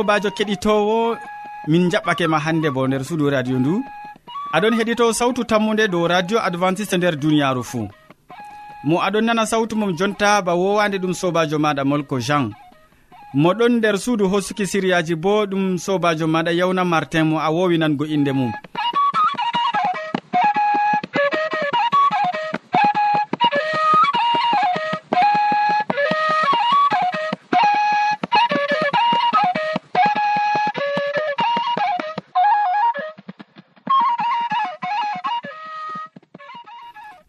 sobajo keɗitowo min jaɓɓake ma hande bo nder suudu radio ndu. Aɗon heɗito sawtu tammude dow radio adventiste nder duniyaru fuu. Mo aɗon nana sawtu mum jonta ba wowande ɗum sobajo maɗa molko jean. Moɗon nder suudu hosuki siriyaji bo ɗum sobajo maɗa yawna martin mo a wowinango inde mum.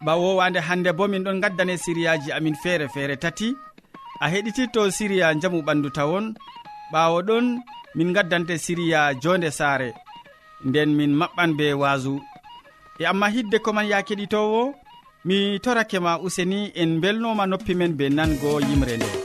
ma wowande hande bo min ɗon gaddane siriyaji amin feere feere tati. A heɗititto siriya jamu ɓandu tawon. Ɓawo ɗon min gaddante siriya jonde saare nden min maɓɓan be waasu e amma hidde koman ya keɗitowo mi torake ma useni en belnoma noppi men be nango yimre nde.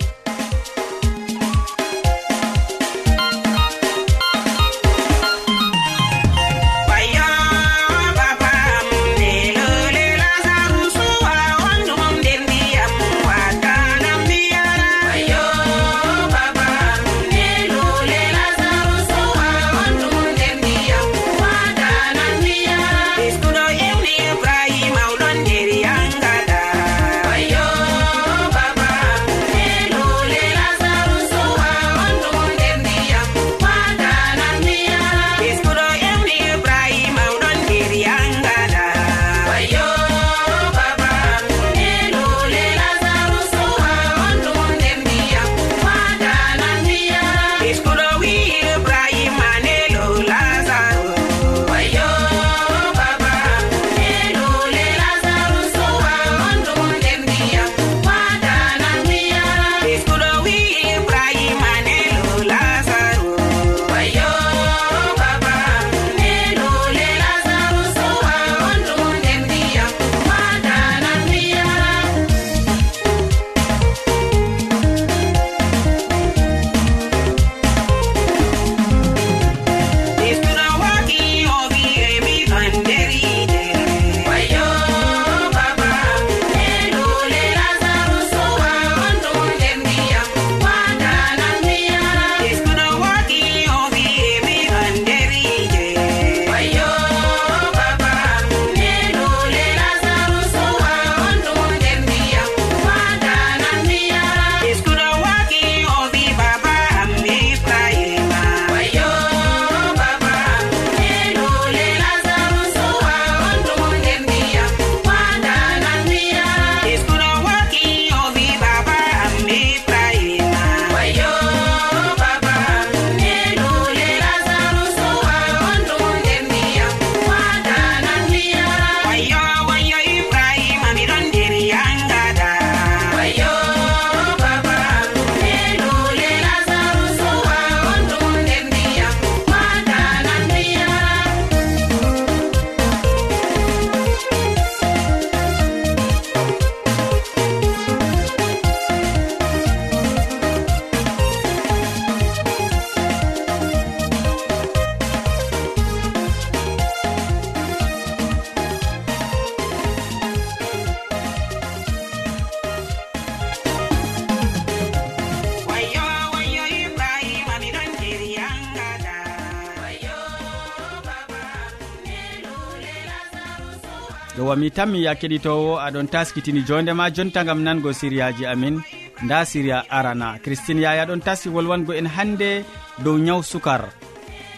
mi tammi ya keɗitowo aɗon taskitini jondema jonta gam nango siriyaji amin. Nda siriya arana. Christine yaya ɗon taski wolwango en hande dow ñaw sukar.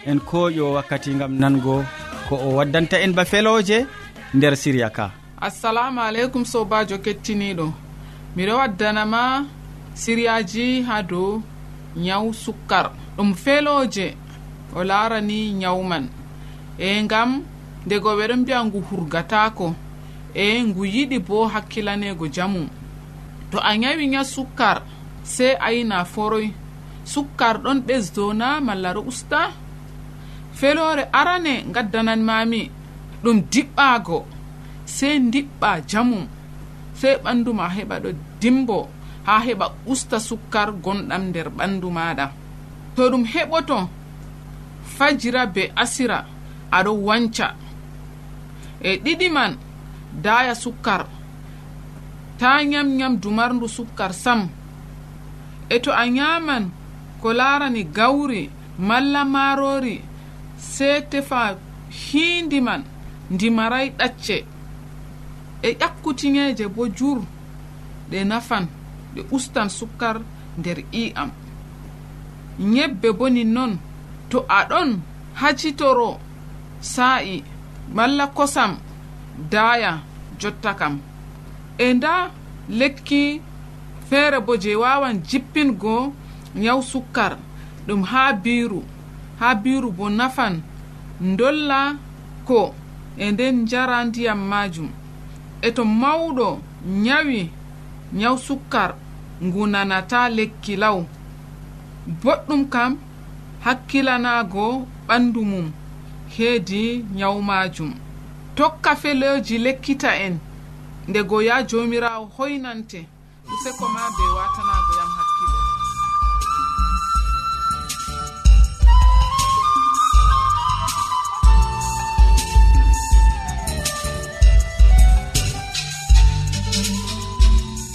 En koƴo wakkati gam nango ko o waddanta en ba feloje nder siriya ka. Assalamu aleykum sobajo kettiniɗo. Miɗo waddanama siriyaji ha dow ñaw sukkar ɗum feloje o larani ñawman e gam ndego ɓeɗon mbiya ngu hurgatako. e ngu yiɗi bo hakkilanego jamu. To a nyawinya sukkar sey ayina foroy sukkar ɗon ɓesdona malla ro usta. Felore arane gaddanan mami ɗum diɓɓago sey diɓɓa jamum sey ɓanduma heɓa ɗo dimbo ha heɓa usta sukkar gonɗam nder ɓandu maɗa. To ɗum heɓoto fajira be asira aɗo wanca. E ɗiɗi man daya sukkar. Ta nyam nyamdu marndu sukkar sam. E to a nyaman ko larani gawri malla marori sey tefa hiindi man ndimaray ɗacce. E ƴakkutiŋeje bo jur ɗe nafan ɗe ustan sukkar nder i'am. Nyebbe boni non to aɗon hacitoro sa'i malla kosam. daaya jotta kam. E nda lekki feere bo je wawan jippingo nyaw sukkar ɗum ha biiru. Ha biiru bo nafan dolla ko e nden jara ndiyam majum e to mawɗo nyawi nyaw sukkar ngu nanata lekki law. Boɗɗum kam hakkilanago ɓandu mum heedi nyaw majum tokka feloji lekkita en ndego ya jomirawo hoynante. Useko ma be watanago yam hakkilo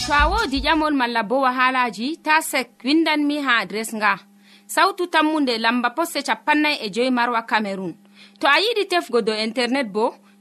to a wodi ƴamol malla bo wahalaji ta sek windanmi ha adres nga. Sautu tammunde lamba poste capannay e joyi marwa camerun to a yiɗi tefgo do internet bo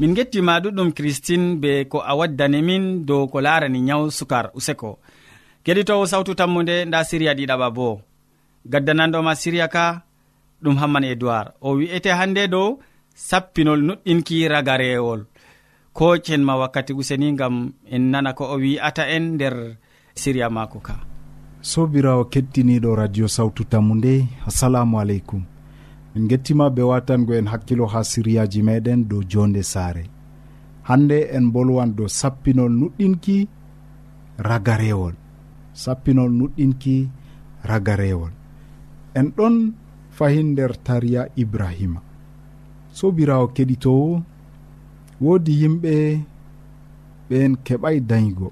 min gettima ɗuɗɗum christine be ko a waddani min dow ko larani nyaw sukar useko. Keɗitowo sawtu tammude nda siriya ɗiɗaɓa bo. Gaddananɗoma siriya ka ɗum hamman edoird o wi'ete hande dow sappinol nuɗɗinki ragarewol. Ko cenma wakkati useni gam en nana ko o wi'ata en nder siriya mako ka. Sobirawo kettiniɗo radio sawtu tammu nde assalamu aleykum. min gettima be watango en hakkilo ha siriyaji meɗen dow jonde saare. Hande en bolwan dow sappinol nuɗɗinki ragarewol. Sappinol nuɗɗinki ragarewol. En ɗon fahin nder tariya ibrahima. Sobirawo keɗitowo woodi yimɓe ɓen keɓay dañgo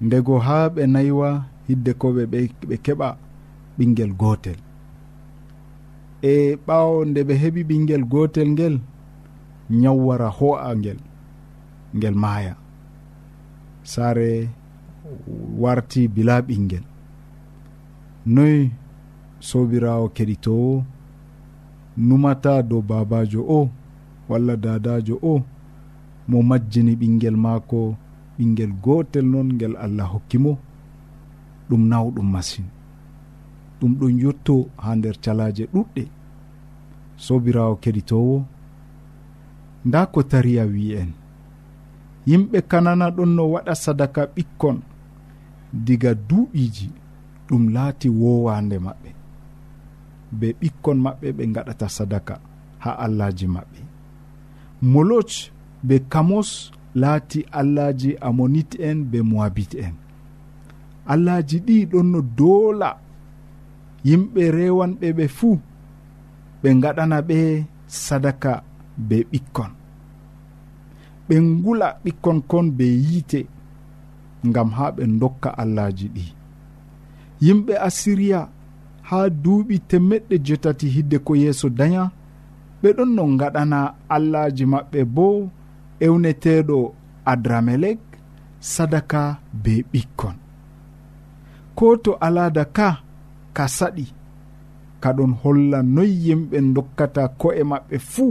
ndego ha ɓe naywa hidde ko ɓe ɓe keɓa ɓinguel gotel. e ɓawo nde ɓe heɓi ɓinguel gotel ngel ñawwara ho'a ngel ngel maaya. Saare warti bila ɓinguel noyi sobirawo keɗitowo numata dow babajo o walla dadajo o mo majjini ɓinguel maako ɓinguel gotel noon ngel allah hokkimo ɗum nawɗum masine ɗum ɗon yetto ha nder calaje ɗuɗɗe sobirawo keɗitowo nda ko tariya wi'en. Yimɓe kanana ɗon no waɗa sadaka ɓikkon diga duuɓiji ɗum laati wowande maɓɓe. Be ɓikkon maɓɓe ɓe gaɗata sadaka ha allahji maɓɓe. Moloch be kamos laati allahji amonit en be moabit en. Allahji ɗi ɗon no doola. Yimɓe rewanɓe ɓe fuu ɓe gaɗana ɓe sadaka be ɓikkon. Ɓe ngula ɓikkon kon be yiite ngam ha ɓe dokka allahji ɗi. Yimɓe assiriya ha duuɓi temmeɗɗe jetati hidde ko yeeso daña ɓe ɗon no gaɗana allahji maɓɓe bo ewneteɗo adramelek sadaka be ɓikkon. Ko to alada ka ka saɗi. kaɗon holla noyi yimɓe dokkata ko'e maɓɓe fuu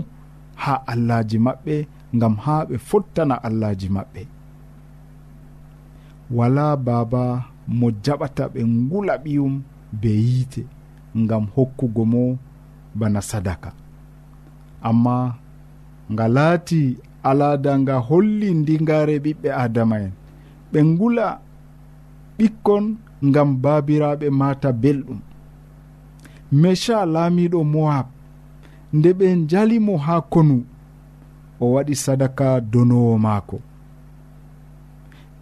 ha allahji maɓɓe ngam ha ɓe fottana allahji maɓɓe. Wala baba mo jaɓata ɓe ngula ɓiyum be yiite ngam hokkugo mo bana sadaka. Amma nga laati alaada nga holli ndigare ɓiɓɓe adama en ɓe ngula ɓikkon ngam babiraɓe mata belɗum. mesha laamiɗo moab nde ɓe jalimo haa konu o waɗi sadaka donowo maako.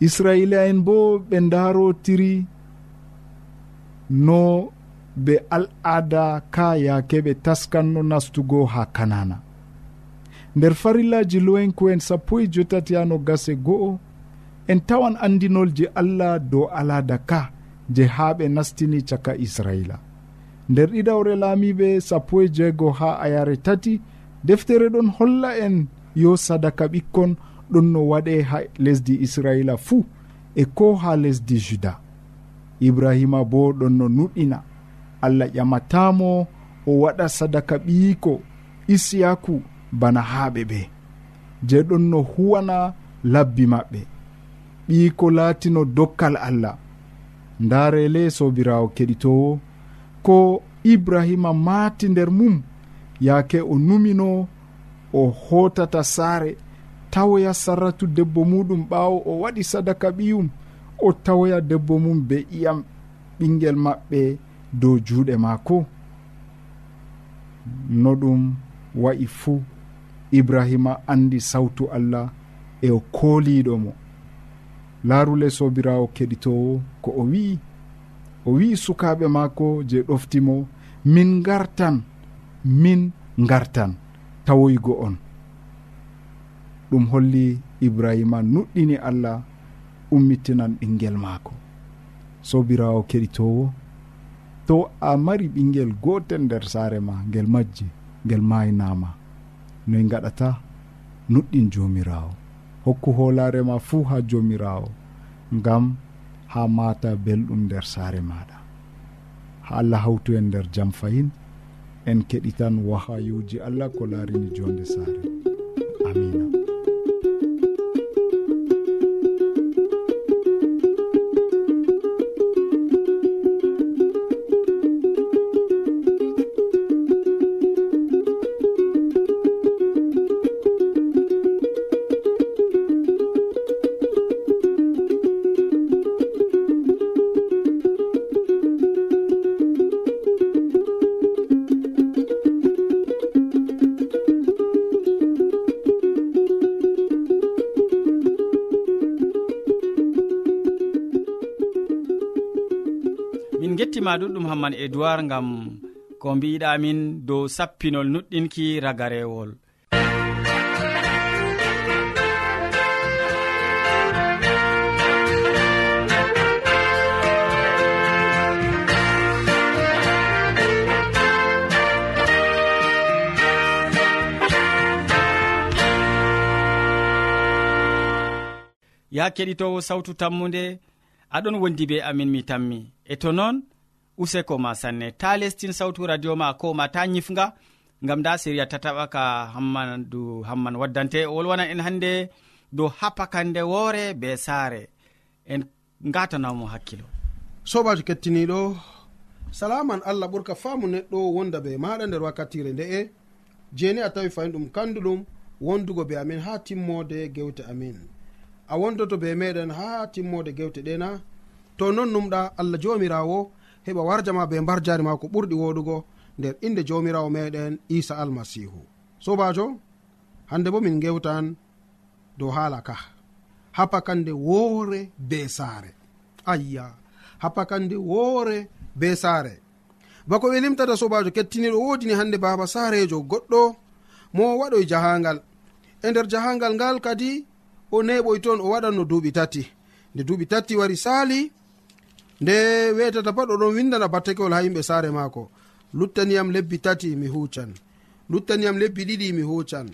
Israila en bo ɓe ndarotiri no be al'ada ka yaake ɓe taskanno nastugo ha kanana nder farillaji lowenku en sappo e jotati hano gase go'o en tawan andinolji allah dow alada ka je ha ɓe nastini caka israila. nder ɗiɗawre laamiɓe sappo e jeego ha ayare tati deftere ɗon holla en yo sadaka ɓikkon ɗon no waɗe ha lesdi israila fuu e ko ha lesdi juda. Ibrahima bo ɗon no nuɗɗina. Allah ƴamatamo o waɗa sadaka ɓiyiko isiyaku bana haaɓe ɓe je ɗon no huwana labbi maɓɓe. Ɓiyiko laatino dokkal allah. Ndaarele sobirawo keɗitowo ko ibrahima maati nder mum yaake o numino o hotata saare tawoya sarratu debbo muɗum ɓaawo o waɗi sadaka ɓiyum o tawoya debbo mum be iyam ɓingel maɓɓe dow juuɗe maako. No ɗum wa'i fuu ibrahima andi sawtu allah e o kooliɗo mo. Laarule sobirawo keɗitowo ko o wi'i o wi'i sukaɓe maako je ɗoftimo min gartan min gartan tawoygo on. Ɗum holli ibrahima nuɗɗini allah ummittinan ɓinguel maako. Sobirawo keɗitowo to a mari ɓinguel gotel nder saare ma ngel majji ngel maynama noy gaɗata nuɗɗin jomirawo hokku hoolarema fuu ha jomirawo ngam ha mata belɗum nder saare maɗa ha allah hawtu en nder jam fayin en keɗitan wahayuji allah ko laarini jonde saare. Amina gettima ɗuɗɗum hamman e gam ko mbiɗamin dow sappinol nuɗɗinki ragarewol. Ya keɗitowo sawtu tammude aɗon wondi be amin mi tammi. E to noon useko ma sanne. Ta lestin sawtu radio ma ko ma ta yifga gam da siriya tataɓa ka hammadu hamman waddante. O wolwana en hande dow hapakande woore be saare. En gatanamo hakkilo. Sobajo kettiniɗo salaman allah ɓurka faamu neɗɗo wonda be maɗa nder wakkatire nde'e jeni a tawi fayin ɗum kanduɗum wondugo be amin ha timmode gewte amin. A wondoto be meɗen ha timmode gewte ɗena. To non numɗa allah jomirawo heɓa warjama be mbar jari ma ko ɓurɗi woɗugo nder inde jawmirawo meɗen isa almasihu. Sobajo hande bo min gewtan dow haala ka. Hapakande woore be saare. Ayya hapakande woore be saare. Bako ɓe limtata sobajo kettiniɗo wodini hande baba saarejo goɗɗo mo waɗoy jahangal. E nder jahangal ngal kadi o neɓoy toon o waɗanno duuɓi tati. Nde duuɓi tati wari saali nde wetata pat oɗon windana battakewol ha yimɓe saare maako. Luttaniyam lebbi tati mi hucan luttaniyam lebbi ɗiɗi mi hucan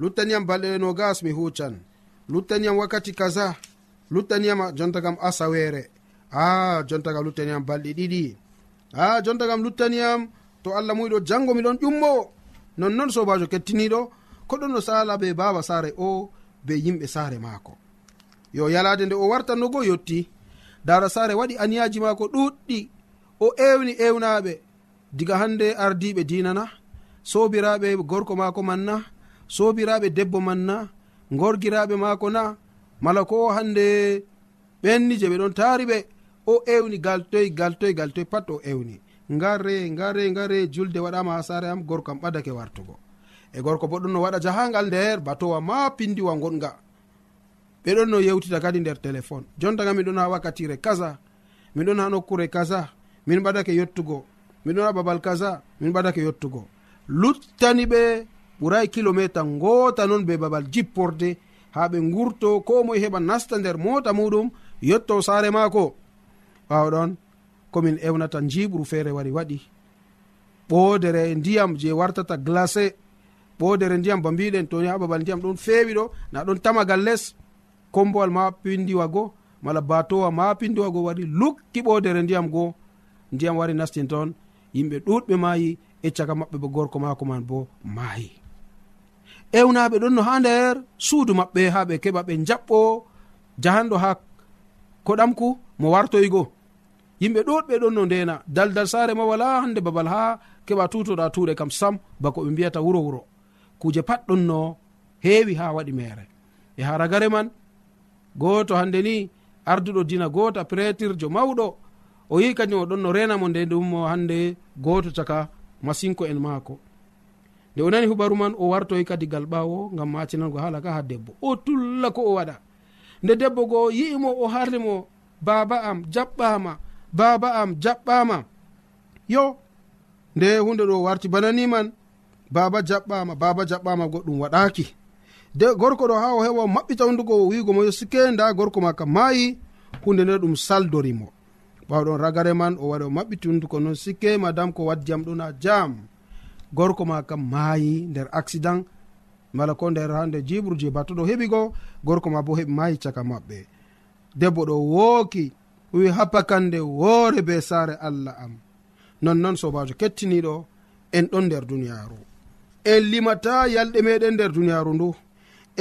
luttaniyam balɗe nogas mi hucan luttaniyam wakkati kaza. Luttaniyam jontakam asawere a jontakam ah, luttaniyam balɗe ɗiɗi. Ah, a jontakam luttaniyam to allah muyiɗo jango miɗon ƴummowo nonnoon sobajo kettiniɗo ko ɗon o sala be baba saare o be yimɓe saare maako. Yo yalade nde o wartanno go yetti darasare waɗi aniyaji maako ɗuɗɗi. O ewni ewnaɓe. Diga hande ardiɓe dinana. Sobiraɓe gorko maako manna. Sobiraɓe debbo manna. Gorgiraɓe maako na. Mala ko hande ɓenni je ɓe ɗon taari ɓe. O ewni galtoy galtoy galtoy pat o ewni. Ngare ngare ngare julde waɗama ha sare am gorko am ɓadake wartugo. E gorko bo ɗon no waɗa jahangal nder batowa ma pindiwa gonga. ɓe ɗon no yewtita kadi nder téléphone. Jontaga miɗon ha wakkatire kaza miɗon ha nokkure kaza min ɓadake yettugo miɗon ha babal kaza min ɓadake yettugo luttani ɓe ɓuray kilométre ngota noon be babal jipporde ha ɓe gurto ko moye heɓa nasta nder mota muɗum yetto saare maako. Ɓawɗon komin ewnata jiɓru feere wari waɗi. Ɓodere ndiyam je wartata glacé ɓodere ndiyam ba mbiɗen toni ha babal ndiyam ɗon feewi ɗo na ɗon tamagal less kombowal ma pindiwa goo mala batowa ma pindiwa goo waɗi lukkiɓodere ndiyam goo ndiyam wari nastin toon yimɓe ɗuɗɓe maayi e caka maɓɓe bo gorko maako man bo maayi. Ewnaɓe ɗon no ha nder suudu maɓɓe ha ɓe keɓa ɓe jaɓɓo jahanɗo ha koɗamku mo wartoygo yimɓe ɗuɗɓe ɗon no ndena daldal saare ma wala hande babal ha keɓa tutoɗa tuuɗe kam sam bako ɓe mbiyata wuro wuro. Kuje pat ɗon no heewi ha waɗi mere e ha ragare man goto hande ni arduɗo dina goto prétirjo mawɗo. O yi kañum o ɗon no renamo nde ɗum hande goto caka masinko en maako. Nde o nani huɓaru man o wartoyi kadi gal ɓawo gam matinango hala ka ha debbo. O tulla ko o waɗa. Nde debbo go yi'imo o harlimo baba am jaɓɓama baba am jaɓɓama yo nde hunde ɗo warti bananiman baba jaɓɓama baba jaɓɓama goɗɗum waɗaki de gorko ɗo ha o heɓa maɓɓita hunduko wigo mo yo sike nda gorko ma kam maayi hunde nde ɗum saldorimo. Ɓawɗon ragare man o waɗi o maɓɓiti hunduko noon sikke madame ko waddiyam ɗon ha jam gorko ma kam maayi nder accident mala ko nder hande jibru je batuɗo heɓi go gorko ma bo heɓi maayi caka maɓɓe. Debbo ɗo wooki wi happakande woore be saare allah am. Nonnoon sobajo kettiniɗo en ɗon nder duniyaru en limata yalɗe meɗen nder duniyaru ndu.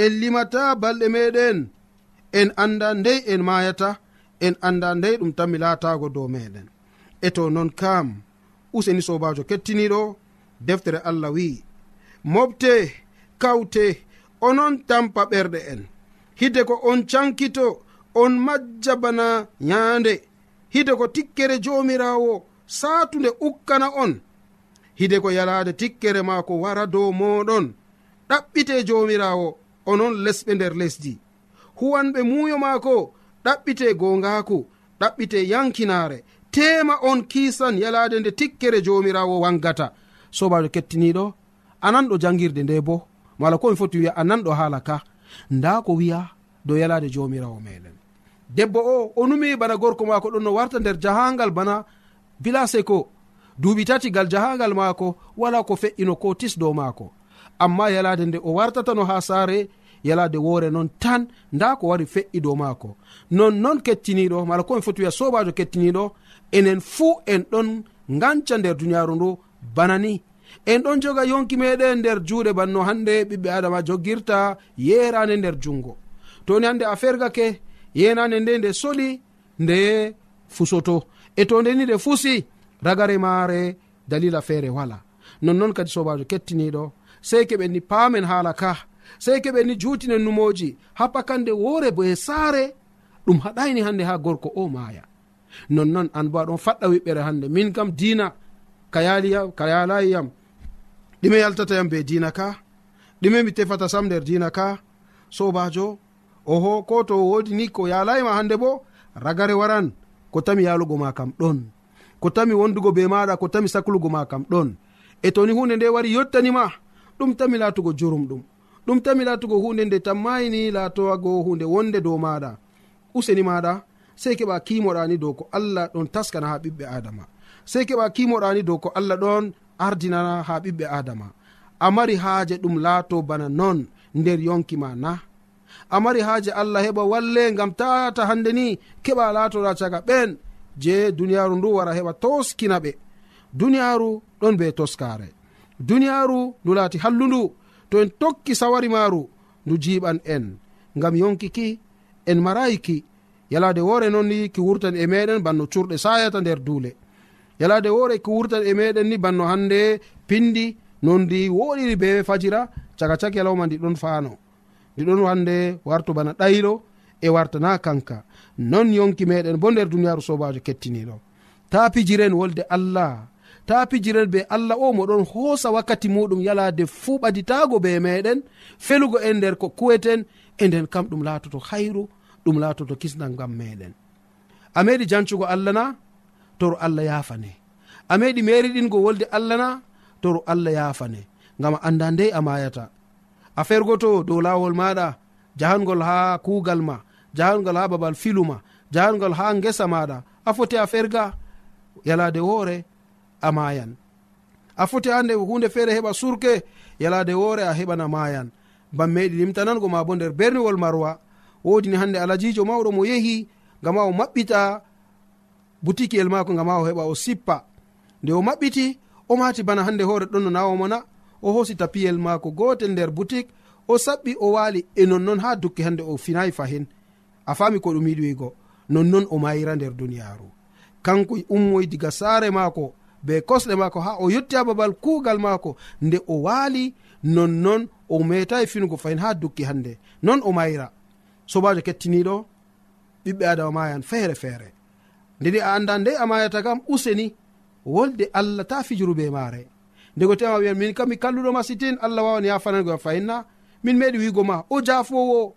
en limata balɗe meɗen. En anda ndey en mayata en anda ndey ɗum tanmi latago dow meɗen. E to non kam useni sobajo kettiniɗo deftere allah wi'i mofte kawte onon tampa ɓerɗe en. Hide ko on cankito on majja bana nyande. Hide ko tikkere jomirawo satunde ukkana on. Hide ko yalade tikkere maako wara dow moɗon. Ɗaɓɓite jomirawo onon lesɓe nder lesdi. Huwanɓe muuyo maako ɗaɓɓite gongaku ɗaɓɓite yankinaare. Tema on kiisan yalaade nde tikkere joomiraawo wangata. Sobajo kettiniɗo ananɗo jangirde nde bo. Mala ko mi foti wiya ananɗo haala ka. Nda ko wiya dow yalade joomiraawo meɗen debbo o o numi bana gorko maako ɗon no warta nder jahangal bana bilase ko. Duuɓi tati gal jahangal maako wala ko fe'ino ko tis dow maako. amma yalade nde o wartatano ha saare yalade woore noon tan nda ko wari fe'i dow maako. Nonnoon kettiniɗo mala komi foti wiya sobajo kettiniɗo enen fuu en ɗon ganca nder duniyaaru ndu bana ni. En ɗon joga yonki meɗen nder juuɗe banno hande ɓiɓɓe adama joggirta yerande nder jungo toni hande a fergake yenande nde nde soli nde fusoto. E to ndeni nde fusi ragare maare dalila feere wala. Nonnoon kadi sobajo kettiniɗo sey keɓen ni paamen haala ka. Sey keɓen ni jutinen numoji ha pakande woore bo e saare ɗum haɗayni hande ha gorko o maaya. Nonnon an bo aɗon faɗɗa wiɓɓere hande min kam diina kayaliyam kayalayiyam ɗime yaltatayam be dina ka. Ɗime mi tefata sam nder dina ka. Sobajo oho ko to wodi ni ko yalayima hande bo ragare waran ko tami yalugo ma kam ɗon. Ko tami wondugo be maɗa ko tami saklugo ma kam ɗon. E toni hunde nde wari yottanima ɗum tami latugo jurum ɗum. Ɗum tami latugo hunde nde tammayini latowago hunde wonde dow maɗa useni maɗa sei keɓa kimoɗani dow ko allah ɗon taskana ha ɓiɓɓe adama sei keɓa kimoɗani dow ko allah ɗon ardinana ha ɓiɓɓe adama a mari haaje ɗum laato bana non nder yonki ma na a mari haaje allah heɓa walle ngam tata hande ni keɓa laatoɗa caga ɓen je duniyaru ndu wara heɓa toskina ɓe. Duniyaru ɗon be toskare duniyaaru ndu laati hallundu to en tokki sawari maaru ndu jiiɓan en. Ngam yonkiki en marayiki yalaade woore noon ni ki wurtan e meɗen banno curɗe sayata nder duule. Yalaade woore ki wurtan e meɗen ni banno hannde pindi non ndi woɗiri be fajira caka cak yalawma ndi ɗon faano. Ndi ɗon hannde wartu bana ɗaylo e wartana kanka. Non yonki meɗen bo nder duniyaaru sobajo kettiniɗo ta pijiren wolde allah. ta pijiren be allah o moɗon hoosa wakkati muɗum yalade fuu ɓaditago be meɗen felugo en nder ko kuweten e nden kam ɗum laatoto hayru ɗum laatoto kisnal ngam meɗen. A meɗi jancugo allah na toro allah yafane. A meɗi meriɗingo wolde allah na toro allah yafane. Ngam a anda ndey a mayata. A fergoto dow lawol maɗa jahangol ha kugal ma jahangol ha babal filuma jahangol ha gesa maɗa a foti a ferga yalade hoore a mayan a foti ande hunde feere heɓa surke yalade woore a heɓana mayan. Bam meɗi limtanango ma bo nder berniwol marwa. Wodini hande alajijo mawɗo mo yehi gama o maɓɓita butiki'el maako gam a o heɓa o sippa. Nde o maɓɓiti o mati bana hande hoore ɗon no nawomona o hosi tapiyel mako gotel nder boutique o saɓɓi o waali e nonnon ha dukki hande o finayi fahin. A fami ko ɗum yiɗi wigo nonnoon o mayira nder duniyaru kanko ummoy diga saare maako be kosɗe maako ha o yetti ha babal kuugal maako nde o waali nonnon o metayi e finugo fayin ha dukki hande non o mayra. Sobajo kettiniɗo ɓiɓɓe adama mayan feere feere. Ndeni a anda nde a mayata kam useni wolde allah ta fijuru be maare. Ndego tema wiyan min kam mi kalluɗo masitin allah wawan yafanangoa fayinna. Min meɗi wigo ma o jafowo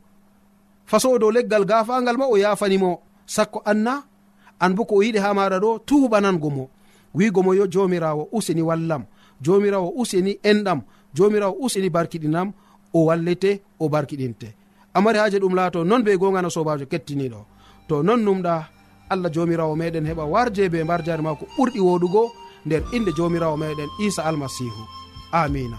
fasowo dow leggal gafangal ma o yafanimo sakko anna an bo ko o yiɗi ha maɗa ɗo tuɓanango mo. wigo mo yo jomirawo useni wallam jomirawo useni enɗam jomirawo useni barkiɗinam o wallete o barkiɗinte. Amari haji ɗum laato noon be gongana sobajo kettiniɗo. To non numɗa allah jomirawo meɗen heɓa warje be mbar jare mako ɓurɗi woɗugo nder inde jomirawo meɗen isa almasihu amina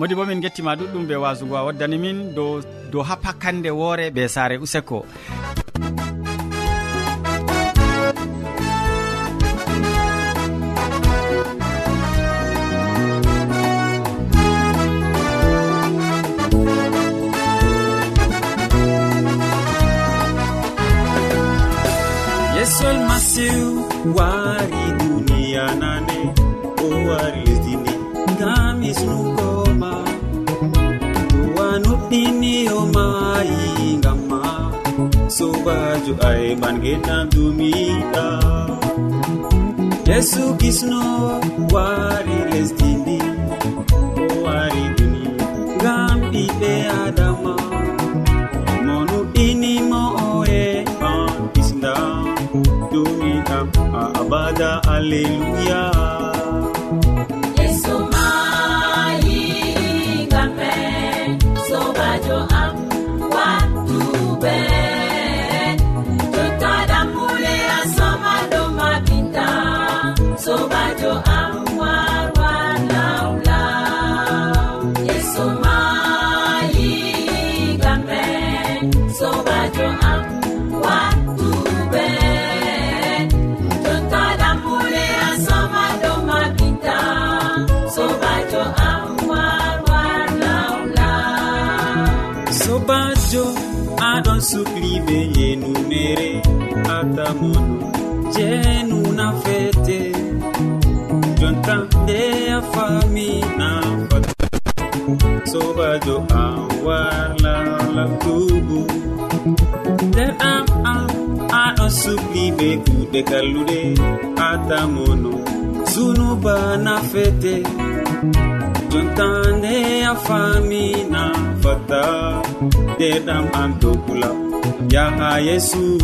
modi bo min gettima ɗuɗɗum ɓe wasugo a waddani min dow dow ha pakkande woore ɓe saare useko. Yesol masiw wari duniya nane o wari lesdini ngam isnugo rabbini o maayi ngam sobajo ayman genam dumiɗa. Yesu kisno wari lesdini o wari duni ngam ɓiɓe adama. Monuɗinimo oe an kisda dumiɗam a abada alleluya. do an warla laktubu nder am an aɗo subli be kuɗe kalluɗe atamono sunuba nafete. Jontande a famina fata nderɗam am dokula yaha yesus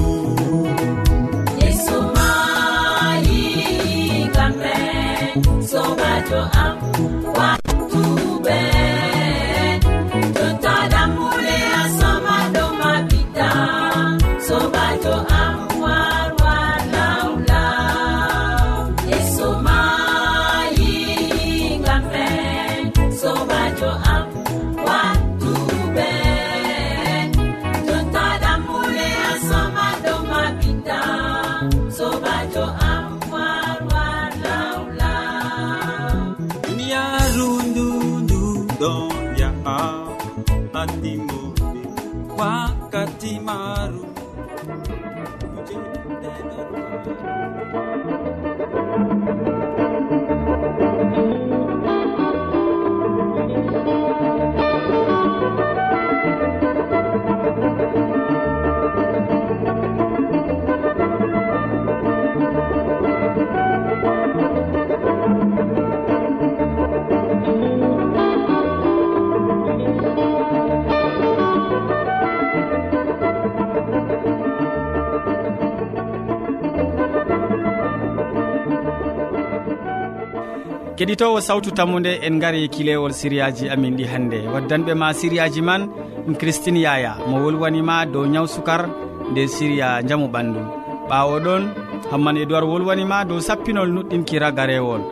keɗitowo sawtu tammude en gaari kilewol siriyaji amin ɗi hannde. Waddanɓe ma siriyaji man ɗum christine yaya mo wolwanima dow ñaw sukar nde siriya jaamu ɓandu. Ɓawo ɗon hamman edoird wolwanima dow sappinol nuɗɗinki ragarewol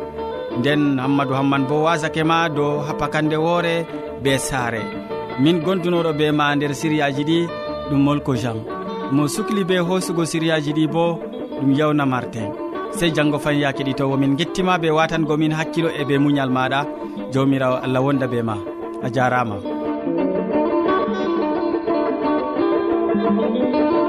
nden hammadou hamman bo wasake ma dow hapakande woore be saare. Min gondunoɗo be ma nder siriyaji ɗi ɗum molko jean. Mo sukli be hoosugo siriyaji ɗi bo ɗum yewna martin sey janggo fayin ya keɗitowo min gettima be watangomin hakkilo e be muñal maɗa jawmirawo allah wonda be ma. A jarama thank you